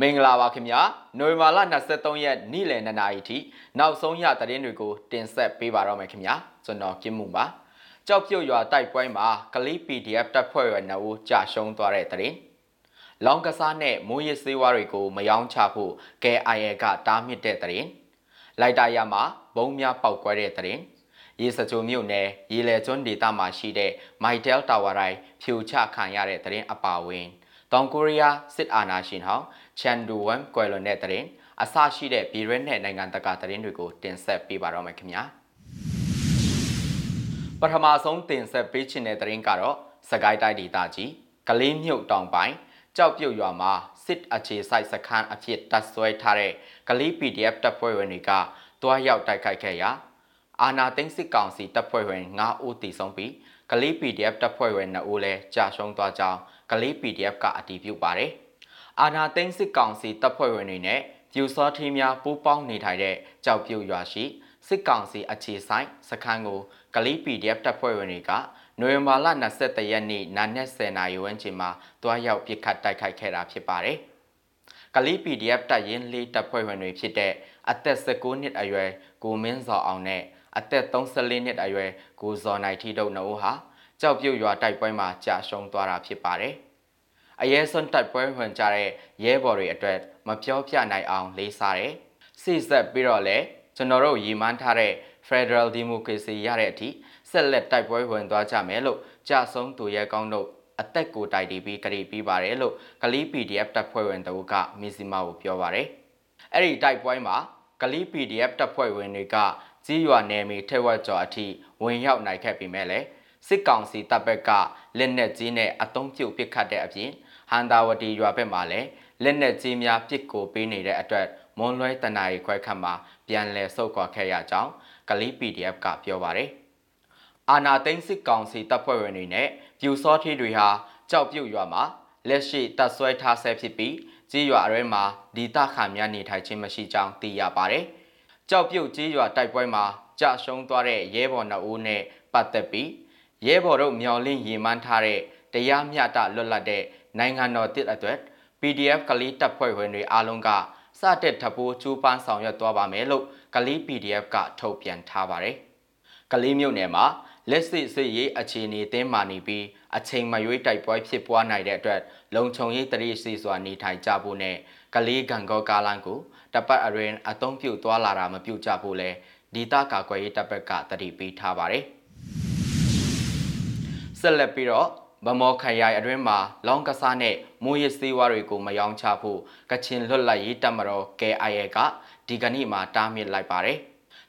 မင်္ဂလာပါခင်ဗျာနိုဝင်ဘာလ23ရက်နေ့လယ်2နာရီထိနောက်ဆုံးရသတင်းတွေကိုတင်ဆက်ပေးပါတော့မယ်ခင်ဗျာကျွန်တော်ကင်းမှုပါကြောက်ပြုတ်ရွာတိုက်ပွဲမှာကလေး PDF တပ်ဖွဲ့ဝင်နှုတ်ကြာရှုံးသွားတဲ့သတင်းလောင်ကစားနဲ့မိုးရစ်စေးဝါးတွေကိုမယောင်းချဖို့ KIA ကတားမြစ်တဲ့သတင်းလိုက်တာရမှာဘုံများပောက်ကွဲတဲ့သတင်းရေစကြိုမြို့နယ်ရေလေကျွန်းဒေသမှာရှိတဲ့ Mytel Tower တိုင်းဖြိုချခံရတဲ့သတင်းအပါအဝင် တောင်ကိုရီးယားစစ်အာဏာရှင်ဟောင်းချန်ဒူဝမ်ကွယ်လွန်တဲ့တဲ့ရင်အဆရှိတဲ့ပြည်ရဲနဲ့နိုင်ငံတကာသတင်းတွေကိုတင်ဆက်ပေးပါတော့မယ်ခင်ဗျာပထမဆုံးတင်ဆက်ပေးချင်တဲ့သတင်းကတော့စကိုင်းတိုင်းဒေသကြီးကလေးမြုပ်တောင်ပိုင်းကြောက်ပြုတ်ရွာမှာစစ်အခြေစိုက်စခန်းအဖြစ်တပ်ဆွဲထားတဲ့ကလေး PDF တပ်ဖွဲ့ဝင်တွေကတွားရောက်တိုက်ခိုက်ခဲ့ရာအာနာသိန်းစစ်ကောင်စီတပ်ဖွဲ့ဝင်9ဦးတည်ဆုံးပြီး ကလေး PDF တပ်ဖွဲ့ဝင်2ဦးလည်းကြာရှုံးသွားကြောင်းကလေး PDF ကအတည်ပြုပါတယ်။အာနာသိန်းစစ်ကောင်စီတပ်ဖွဲ့ဝင်တွေနဲ့ပြူစောထီးများပူးပေါင်းနေထိုင်တဲ့ကြောက်ပြုတ်ရွာရှိစစ်ကောင်စီအခြေဆိုင်စခန်းကိုကလေး PDF တပ်ဖွဲ့ဝင်တွေကနိုဝင်ဘာလ23ရက်နေ့နာနက်10:00နာရီဝန်းကျင်မှာတွားရောက်ပစ်ခတ်တိုက်ခိုက်ခဲ့တာဖြစ်ပါတယ်။ကလေး PDF တပ်ရင်းလေးတပ်ဖွဲ့ဝင်တွေဖြစ်တဲ့အသက်19နှစ်အရွယ်ကိုမင်းစောအောင်နဲ့ အသက်34နှစ်အရွယ်ကိုဇော်နိုင်ထီတို့နှုတ်ဟာကြောက်ပြုတ်ရွာတိုက်ပွဲမှာကြာရှုံးသွားတာဖြစ်ပါတယ်။အရေးစွန်းတိုက်ပွဲဝင်ကြတဲ့ရဲဘော်တွေအတွက်မပြောပြနိုင်အောင်လေးစားတယ်။စိစက်ပြီးတော့လည်းကျွန်တော်တို့ရည်မှန်းထားတဲ့ Federal Democracy ရတဲ့အထိဆက်လက်တိုက်ပွဲဝင်သွားကြမယ်လို့ကြာဆုံးသူရဲကောင်းတို့အသက်ကိုတိုက်တီးပြီးကြည်ပြီးပါတယ်လို့ကလီ PDF တပ်ဖွဲ့ဝင်တို့ကမီစီမာကိုပြောပါတယ်။အဲ့ဒီတိုက်ပွဲမှာကလီ PDF တပ်ဖွဲ့ဝင်တွေက ကြီးရွာနယ်မြေထဲဝက်ကျော်အထိဝင်ရောက်နိုင်ခဲ့ပေမဲ့လည်းစစ်ကောင်စီတပ်ဘက်ကလက်နက်ကြီးနဲ့အုံပြုတ်ပစ်ခတ်တဲ့အပြင်ဟန်တာဝတီရွာဘက်မှာလည်းလက်နက်ကြီးများပစ်ကိုပေးနေတဲ့အတွက်မွန်လွဲတနာရီခွဲခန့်မှာပြန်လည်ဆုတ်ခွာခဲ့ရကြောင်းကလီ PDF ကပြောပါတယ်။အာနာသိန်းစစ်ကောင်စီတပ်ဖွဲ့ဝင်တွေနဲ့ပြူစောထီတွေဟာကြောက်ပြုတ်ရွာမှာလက်ရှိတပ်ဆွဲထားဆဲဖြစ်ပြီးကြီးရွာရဲမှာဒီတခါများနေထိုင်ခြင်းမရှိကြောင်းသိရပါတယ်။ ကြောက်ပြုတ်ကြီးရွာတိုက်ပွဲမှာကြာရှုံးသွားတဲ့ရဲဘော်နှုတ်နဲ့ပတ်သက်ပြီးရဲဘော်တို့မျော်လင့်ရည်မှန်းထားတဲ့တရားမျှတလွတ်လပ်တဲ့နိုင်ငံတော်တစ်အတွက် PDF ကလေးတပ်ဖွဲ့ဝင်တွေအားလုံးကစတဲ့ထပိုးကျူးပန်းဆောင်ရွက်သွားပါမယ်လို့ကလေး PDF ကထုတ်ပြန်ထားပါတယ်။ကလေးမြို့နယ်မှာလက်စစ်စစ်ရေးအခြေအနေတင်းမာနေပြီးအချိန်မရွေးတိုက်ပွဲဖြစ်ပွားနိုင်တဲ့အတွက်လုံခြုံရေးတရိစီစွာနေထိုင်ကြဖို့နဲ့ကလေးကံကောကားလန်းကို တပတ်အရင်အသုံးပြုသွားလာတာမပြုကြဖို့လဲဒေသကာကွယ်ရေးတပ်ဘက်ကတတိပေးထားပါတယ်။ဆက်လက်ပြီးတော့ဗမော်ခရိုင်အတွင်းမှာလောင်ကစားနဲ့မိုးရစေးဝါတွေကိုမယောင်းချဖို့ကချင်လွတ်လပ်ရေးတပ်မတော် KIA ကဒီကနေ့မှာတားမြစ်လိုက်ပါတယ်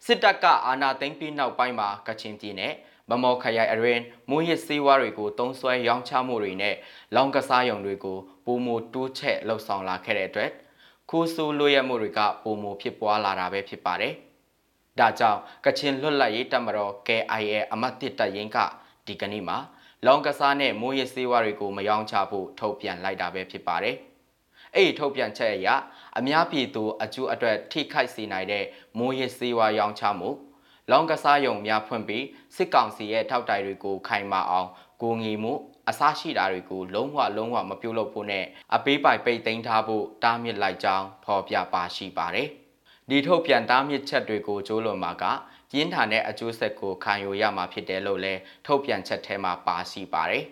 စစ်တပ်ကအာဏာသိမ်းပြီးနောက်ပိုင်းမှာကချင်ပြည်နယ်ဗမော်ခရိုင်အတွင်းမိုးရစေးဝါတွေကိုတုံးဆွဲရောင်းချမှုတွေနဲ့လောင်ကစားရုံတွေကိုပုံမတိုးချက်လှုပ်ဆောင်လာခဲ့တဲ့အတွက် ခိုးဆိုးလွှဲရမှုတွေကပုံမဖြစ်ပွားလာတာပဲဖြစ်ပါတယ်ဒါကြောင့်ကချင်လွတ်လပ်ရေးတပ်မတော် KIA အမတ်တစ်တပ်ရင်းကဒီကနေ့မှာလောင်ကစားနဲ့မိုးရစေးဝါတွေကိုမယောင်းချဖို့ထုတ်ပြန်လိုက်တာပဲဖြစ်ပါတယ်။အဲ့ဒီထုတ်ပြန်ချက်အရအများပြည်သူအကျိုးအတွက်ထိခိုက်စေနိုင်တဲ့မိုးရစေးဝါရောင်းချမှုလောင်ကစားယုံများဖွင့်ပြီးစစ်ကောင်စီရဲ့ထောက်တိုင်တွေကိုခိုင်မာအောင်ကိုငီမှု အစရှိတာတွေကိုလုံးဝလုံးဝမပြုတ်လို့ဖို့နဲ့အပေးပိုင်ပိတ်သိမ်းထားဖို့တားမြစ်လိုက်ကြောင်းဖော်ပြပါရှိပါတယ်။ဒီထုတ်ပြန်တားမြစ်ချက်တွေကိုကျိုးလွန်မှာကပြင်းထန်တဲ့အကျိုးဆက်ကိုခံယူရမှာဖြစ်တယ်လို့လည်းထုတ်ပြန်ချက်ထဲမှာပါရှိပါတယ်။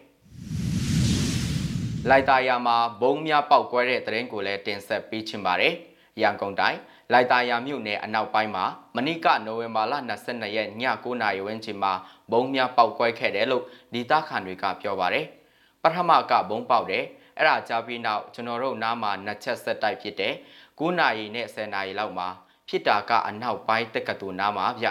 လိုက်တာယာမှာဘုံများပောက်ကွဲတဲ့သတင်းကိုလည်းတင်ဆက်ပေးချင်ပါတယ်။ရန်ကုန်တိုင်း လိုက်တာယာမြို့နယ်အနောက်ပိုင်းမှာမနေ့ကနိုဝင်ဘာလ22ရက်ည9:00နာရီဝန်းကျင်မှာဘုံများပောက်ကွဲခဲ့တယ်လို့ဒေသခံတွေကပြောပါတယ်။ပထမကဘုံပေါက်တယ်။အဲ့ဒါကြားပြီးနောက်ကျွန်တော်တို့နားမှာနှစ်ချက်ဆက်တိုက်ဖြစ်တယ်။9နာရီနဲ့10နာရီလောက်မှာဖြစ်တာကအနောက်ပိုင်းတက္ကသိုလ်နားမှာဗျ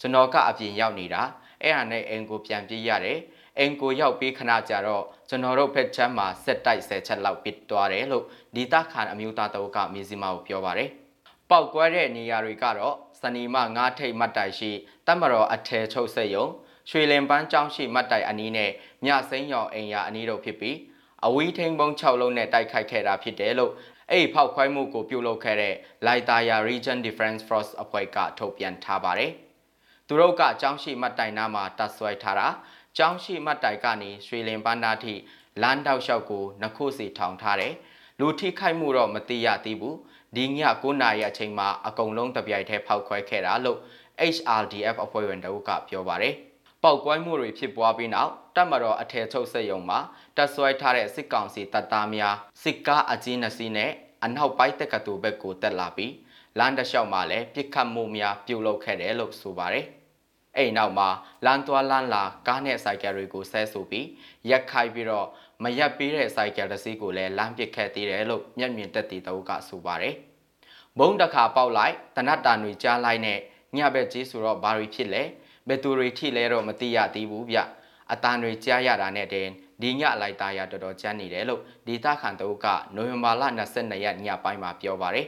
ကျွန်တော်ကအပြင်ရောက်နေတာအဲ့ဟာနဲ့အင်ကိုပြန်ပြေးရတယ်အင်ကိုရောက်ပြီးခဏကြာတော့ကျွန်တော်တို့ဖက်ချမ်းမှာစက်တိုက်ဆယ်ချက်လောက်ပစ်သွားတယ်လို့ဒီတာခန်အမျိုးသားတအုပ်ကမြေစီမာကိုပြောပါတယ် ပောက်ကွဲတဲ့နေရာတွေကတော့စနီမငါးထိတ်မတ်တိုင်ရှိတပ်မတော်အထယ်ချုပ်ဆက်ယုံရွှေလင်ပန်းကျောင်းရှိမတ်တိုင်အနီးနဲ့မြစိမ်းရောင်အိမ်ယာအနီးတို့ဖြစ်ပြီးအဝီးထိန်ပုံ6လုံးနဲ့တိုက်ခိုက်ခဲ့တာဖြစ်တယ်လို့အဲ့ဒီဖောက်ခွဲမှုကိုပြုလုပ်ခဲ့တဲ့ Laitaya Region Defense Force အဖွဲ့ကထုတ်ပြန်ထားပါတယ်။သူတို့ကကျောင်းရှိမှတ်တိုင်နားမှာတပ်ဆွဲထားတာကျောင်းရှိမှတ်တိုင်ကနေရွှေလင်ပန်းသားထိလမ်းတောက်လျှောက်ကိုနှစ်ခုစီထောင်ထားတယ်လူထိခိုက်မှုတော့မသိရသေးဘူး ဒီည9နာရီအချိန်မှာအကုန်လုံးတပြိုင်တည်းဖောက်ခွဲခဲ့တာလို့ HRDF အဖွဲ့ဝင်တအုပ်ကပြောပါတယ်ပောက်ကွဲမှုတွေဖြစ်ပွားပြီးနောက်တပ်မတော်အထည်ချုပ်စက်ရုံမှာတပ်ဆွဲထားတဲ့စစ်ကောင်စီတပ်သားများစစ်ကားအကြီးနှစ်စီးနဲ့အနောက်ပိုင်းတက္ကသိုလ်ဘက်ကိုတက်လာပြီးလမ်းတစ်လျှောက်မှာလည်းပြစ်ခတ်မှုများပြုလုပ်ခဲ့တယ်လို့ဆိုပါတယ်။အဲ့နောက်မှာလမ်းသွားလမ်းလာကားနဲ့စိုက်ကယ်တွေကိုဆဲဆိုပြီးရက်ခိုက်ပြီးတော့မရက်ပေးတဲ့စိုက်ကယ်တစ်စီးကိုလည်းလမ်းပစ်ခဲ့သေးတယ်လို့မျက်မြင်သက်သေတအုပ်ကဆိုပါတယ်။ ဘုံတစ်ခါပေါက်လိုက်တနတ်တာတွေကြားလိုက်နဲ့ညဘက်ကြီးဆိုတော့ဘာတွေဖြစ်လဲဘယ်သူတွေထိလဲတော့မသိရသေးဘူးဗျအတန်တွေကြားရတာနဲ့တင်ဒီညလိုက်သားရတော်တော်ကြမ်းနေတယ်လို့ဒေတာခန်တအုပ်ကနိုဝင်ဘာလ22ရက်ညပိုင်းမှာပြောပါတယ်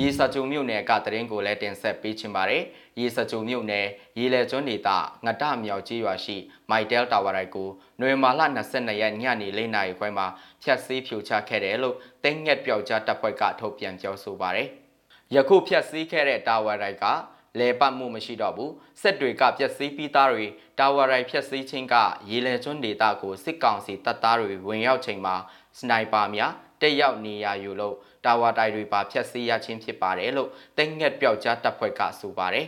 ရေစကြုံမြို့နယ်ကတရင်ကိုလည်းတင်ဆက်ပေးချင်ပါတယ်။ရေစကြုံမြို့နယ်ရေလဲကျွန်းဒေသငတမြောက်ကြီးရွာရှိမိုက်တယ်တာဝါရိုက်ကိုနိုဝင်ဘာလ22ရက်ညနေ4နာရီခွဲမှာဖျက်ဆီးဖြိုချခဲ့တယ်လို့တင်းငက်ပြောက်ကြားတပ်ဖွဲ့ကထုတ်ပြန်ပြောဆိုပါတယ်။ယခုဖျက်ဆီးခဲ့တဲ့တာဝါရိုက်ကလဲပတ်မှုမရှိတော့ဘူးစစ်တွေကပျက်စီးပြီးသားတွေတာဝါရိုက်ဖျက်ဆီးခြင်းကရေလဲကျွန်းဒေသကိုစစ်ကောင်စီတပ်သားတွေဝင်ရောက်ချိန်မှာစနိုက်ပါများ တက်ရောက်နေရယူလို့တာဝါတိုင်တွေပါဖျက်ဆီးရခြင်းဖြစ်ပါတယ်လို့တင်းငက်ပြောက်ကြားတပ်ဖွဲ့ကဆိုပါတယ်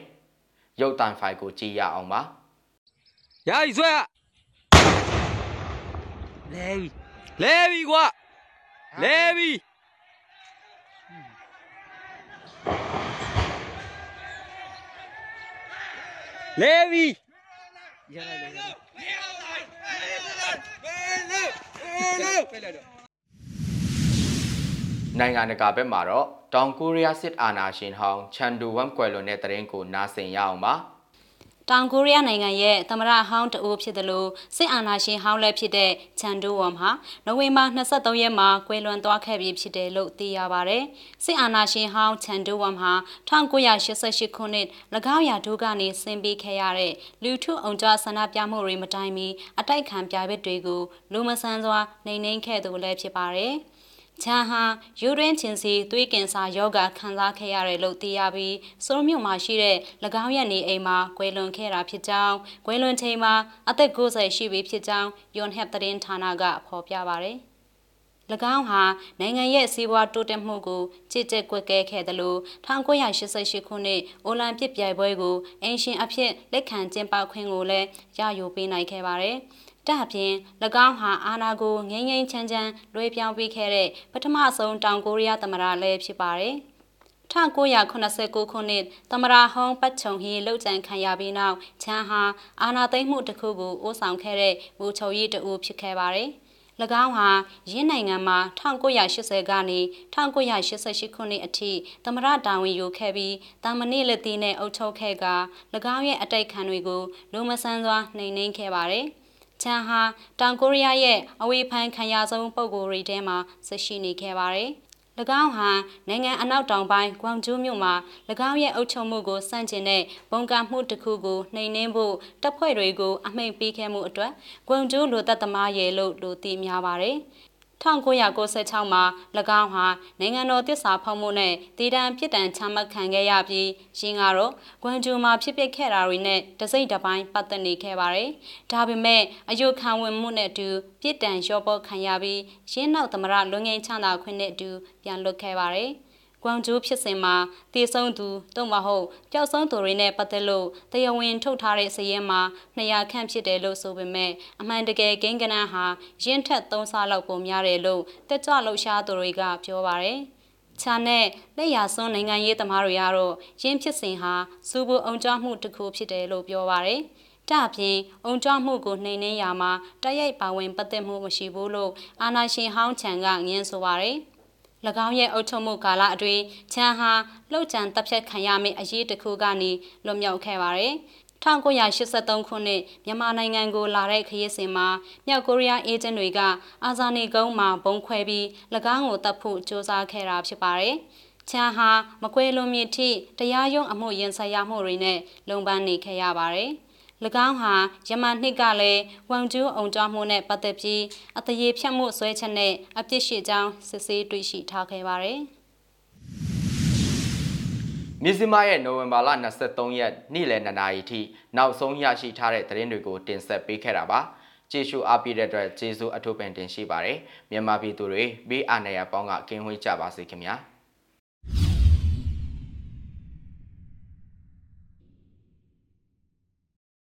ရုပ်တံဖိုင်ကိုကြည့်ရအောင်ပါရပြီဆွဲလဲပြီလဲပြီကွာလဲပြီလဲပြီရလိုက်လေ နိုင်ငံတကာဘက်မှာတော့တောင်ကိုရီးယားစစ်အာဏာရှင်ဟောင်းချန်ဒူဝမ်ကွယ်လွန်တဲ့တရင်ကိုနားဆင်ရအောင်ပါတောင်ကိုရီးယားနိုင်ငံရဲ့သမရဟောင်းတအိုးဖြစ်တယ်လို့စစ်အာဏာရှင်ဟောင်းလည်းဖြစ်တဲ့ချန်ဒိုဝမ်ဟာနိုဝင်ဘာ23ရက်မှာကွယ်လွန်သွားခဲ့ပြီဖြစ်တယ်လို့သိရပါဗျ။စစ်အာဏာရှင်ဟောင်းချန်ဒိုဝမ်ဟာ1988ခုနှစ်၎င်းရာဒုကနေဆင်းပြီးခဲ့ရတဲ့လူထုအောင်ကြဆန္ဒပြမှုတွေမတိုင်မီအတိုက်ခံပြပစ်တွေကိုလူမဆန်းစွာနှိမ်နင်းခဲ့သူလည်းဖြစ်ပါတယ်။ ချန်ဟာယူရင်းချင်းစီသွေးကင်ဆာယောဂခံစားခဲ့ရတယ်လို့သိရပြီးစိုးမြို့မှာရှိတဲ့၎င်းရဲ့နေအိမ်မှာကွယ်လွန်ခဲ့တာဖြစ်ကြောင်းကွယ်လွန်ချိန်မှာအသက်90ရှိပြီဖြစ်ကြောင်းယွန်ဟက်သတင်းဌာနကဖော်ပြပါရယ်၎င်းဟာနိုင်ငံရဲ့စီးပွားတိုးတက်မှုကိုကြည်ကြက်ကွက်ကဲခဲ့တယ်လို့1988ခုနှစ်အိုလံပစ်ပြိုင်ပွဲကိုအင်ရှင်အဖြစ်လက်ခံကျင်းပခွင့်ကိုလည်းရယူပေးနိုင်ခဲ့ပါတယ်။ဒါအပြင်၎င်းဟာအာနာကိုငိမ့်ငိမ့်ချမ်းချမ်းလွှဲပြောင်းပေးခဲ့တဲ့ပထမဆုံးတောင်ကိုရီးယားသမ္မတလည်းဖြစ်ပါတယ်။1989ခုနှစ်သမရာဟောင်းပတ်ချုံဟီလှုပ်ကြံခံရပြီးနောက်ချန်ဟာအာနာသိမ့်မှုတစ်ခုကိုအိုးဆောင်ခဲ့တဲ့ဘူချုပ်ရီတူဖြစ်ခဲ့ပါတယ်။၎င်းဟာရင်းနိုင်ငံမှာ1980ကနေ1988ခုနှစ်အထိသမရတာဝန်ယူခဲ့ပြီးတာမဏိလက်သီးနဲ့အုပ်ချုပ်ခဲ့က၎င်းရဲ့အတိုက်ခံတွေကိုလူမဆန်းစွာနှိမ်နင်းခဲ့ပါတယ်။ ချန်ဟာတောင်ကိုရီးယားရဲ့အဝေးဖန်ခံရဆုံးပုံကိုယ်တွေထဲမှာဆက်ရှိနေခဲ့ပါတယ်။၎င်းဟာနိုင်ငံအနောက်တောင်ပိုင်းဂွမ်ဂျူးမြို့မှာ၎င်းရဲ့အုပ်ချုပ်မှုကိုစန့်ကျင်တဲ့ဘုံကမှုတစ်ခုကိုနှိမ်နင်းဖို့တပ်ဖွဲ့တွေကိုအမိန့်ပေးခဲ့မှုအတွက်ဂွမ်ဂျူးလူသက်သမားရဲ့လို့လူသိများပါတယ်။ 1996မှာ၎င်းဟာနိုင်ငံတော်တစ္ဆာဖောက်မှုနဲ့တည်တံပြစ်ဒဏ်ချမှတ်ခံခဲ့ရပြီးရင်းကတော့ဂွမ်ဂျူမှာဖြစ်ပျက်ခဲ့တာတွေနဲ့တစိမ့်တစ်ပိုင်းပတ်သက်နေခဲ့ပါတယ်။ဒါပေမဲ့အယုခံဝင်မှုနဲ့အတူပြစ်ဒဏ်ရောပေါ်ခံရပြီးရင်းနောက်သမရလွန်ငင်းချမ်းသာခွင့်နဲ့အတူပြန်လွတ်ခဲ့ပါတယ်။ ကွမ်ဂျူးဖြစ်စဉ်မှာတည်ဆုံသူတုံမဟုတ်ပျောက်ဆုံးသူတွေနဲ့ပတ်သက်လို့တရားဝင်ထုတ်ထားတဲ့စည်ရင်မှာ200ခန့်ဖြစ်တယ်လို့ဆိုပေမဲ့အမှန်တကယ်ဂိမ်းကနန်းဟာရင်းထက်3ဆလောက်ပုံများတယ်လို့တက်ကြွလှုပ်ရှားသူတွေကပြောပါတယ်ချာနဲ့လက်ရစွန်းနိုင်ငံရေးသမားတွေကတော့ရင်းဖြစ်စဉ်ဟာစူဘူအောင်ကြမှုတစ်ခုဖြစ်တယ်လို့ပြောပါရယ်။ဒါ့အပြင်အုံကြွမှုကိုနှိမ်နှင်းရမှာတိုက်ရိုက်ပါဝင်ပတ်သက်မှုမရှိဘူးလို့အာနာရှင်ဟောင်းချန်ကငင်းဆိုပါရယ်။၎ င်းရဲ့အုပ်ချုပ်မှုကာလအတွင်းချန်ဟာလှုပ်ကြံတပ်ဖြတ်ခံရမယ့်အရေးတစ်ခုကနေလွတ်မြောက်ခဲ့ပါတယ်။1983ခုနှစ်မြန်မာနိုင်ငံကိုလာတဲ့ခရီးစဉ်မှာမြောက်ကိုရီးယားအေဂျင့်တွေကအာဇာနည်ကုန်းမှာဘုံခွဲပြီး၎င်းကိုတပ်ဖို့စ조사ခဲ့တာဖြစ်ပါတယ်။ချန်ဟာမကွဲလွန်မြင့်ထိတရားရုံးအမှုရင်ဆိုင်ရမှုတွေနဲ့လုံပန်းနေခဲ့ရပါတယ်။၎ င်းဟာယမန်နှစ်ကလည်းဝမ်ကျူးအောင်ကြမှုနဲ့ပတ်သက်ပြီးအတရေဖြတ်မှုဆွဲချက်နဲ့အပြစ်ရှိကြောင်းစစ်ဆေးတွေ့ရှိထားခဲ့ပါတယ်။မြစ်စမရဲ့နိုဝင်ဘာလ23ရက်နေ့လယ်2နာရီထိနောက်ဆုံးရရှိထားတဲ့သတင်းတွေကိုတင်ဆက်ပေးခဲ့တာပါကျေးဇူးအားပေးတဲ့အတွက်ကျေးဇူးအထူးပင်တင်ရှိပါတယ်မြန်မာပြည်သူတွေဘေးအန္တရာယ်ပေါင်းကကင်းဝေးကြပါစေခင်ဗျာ။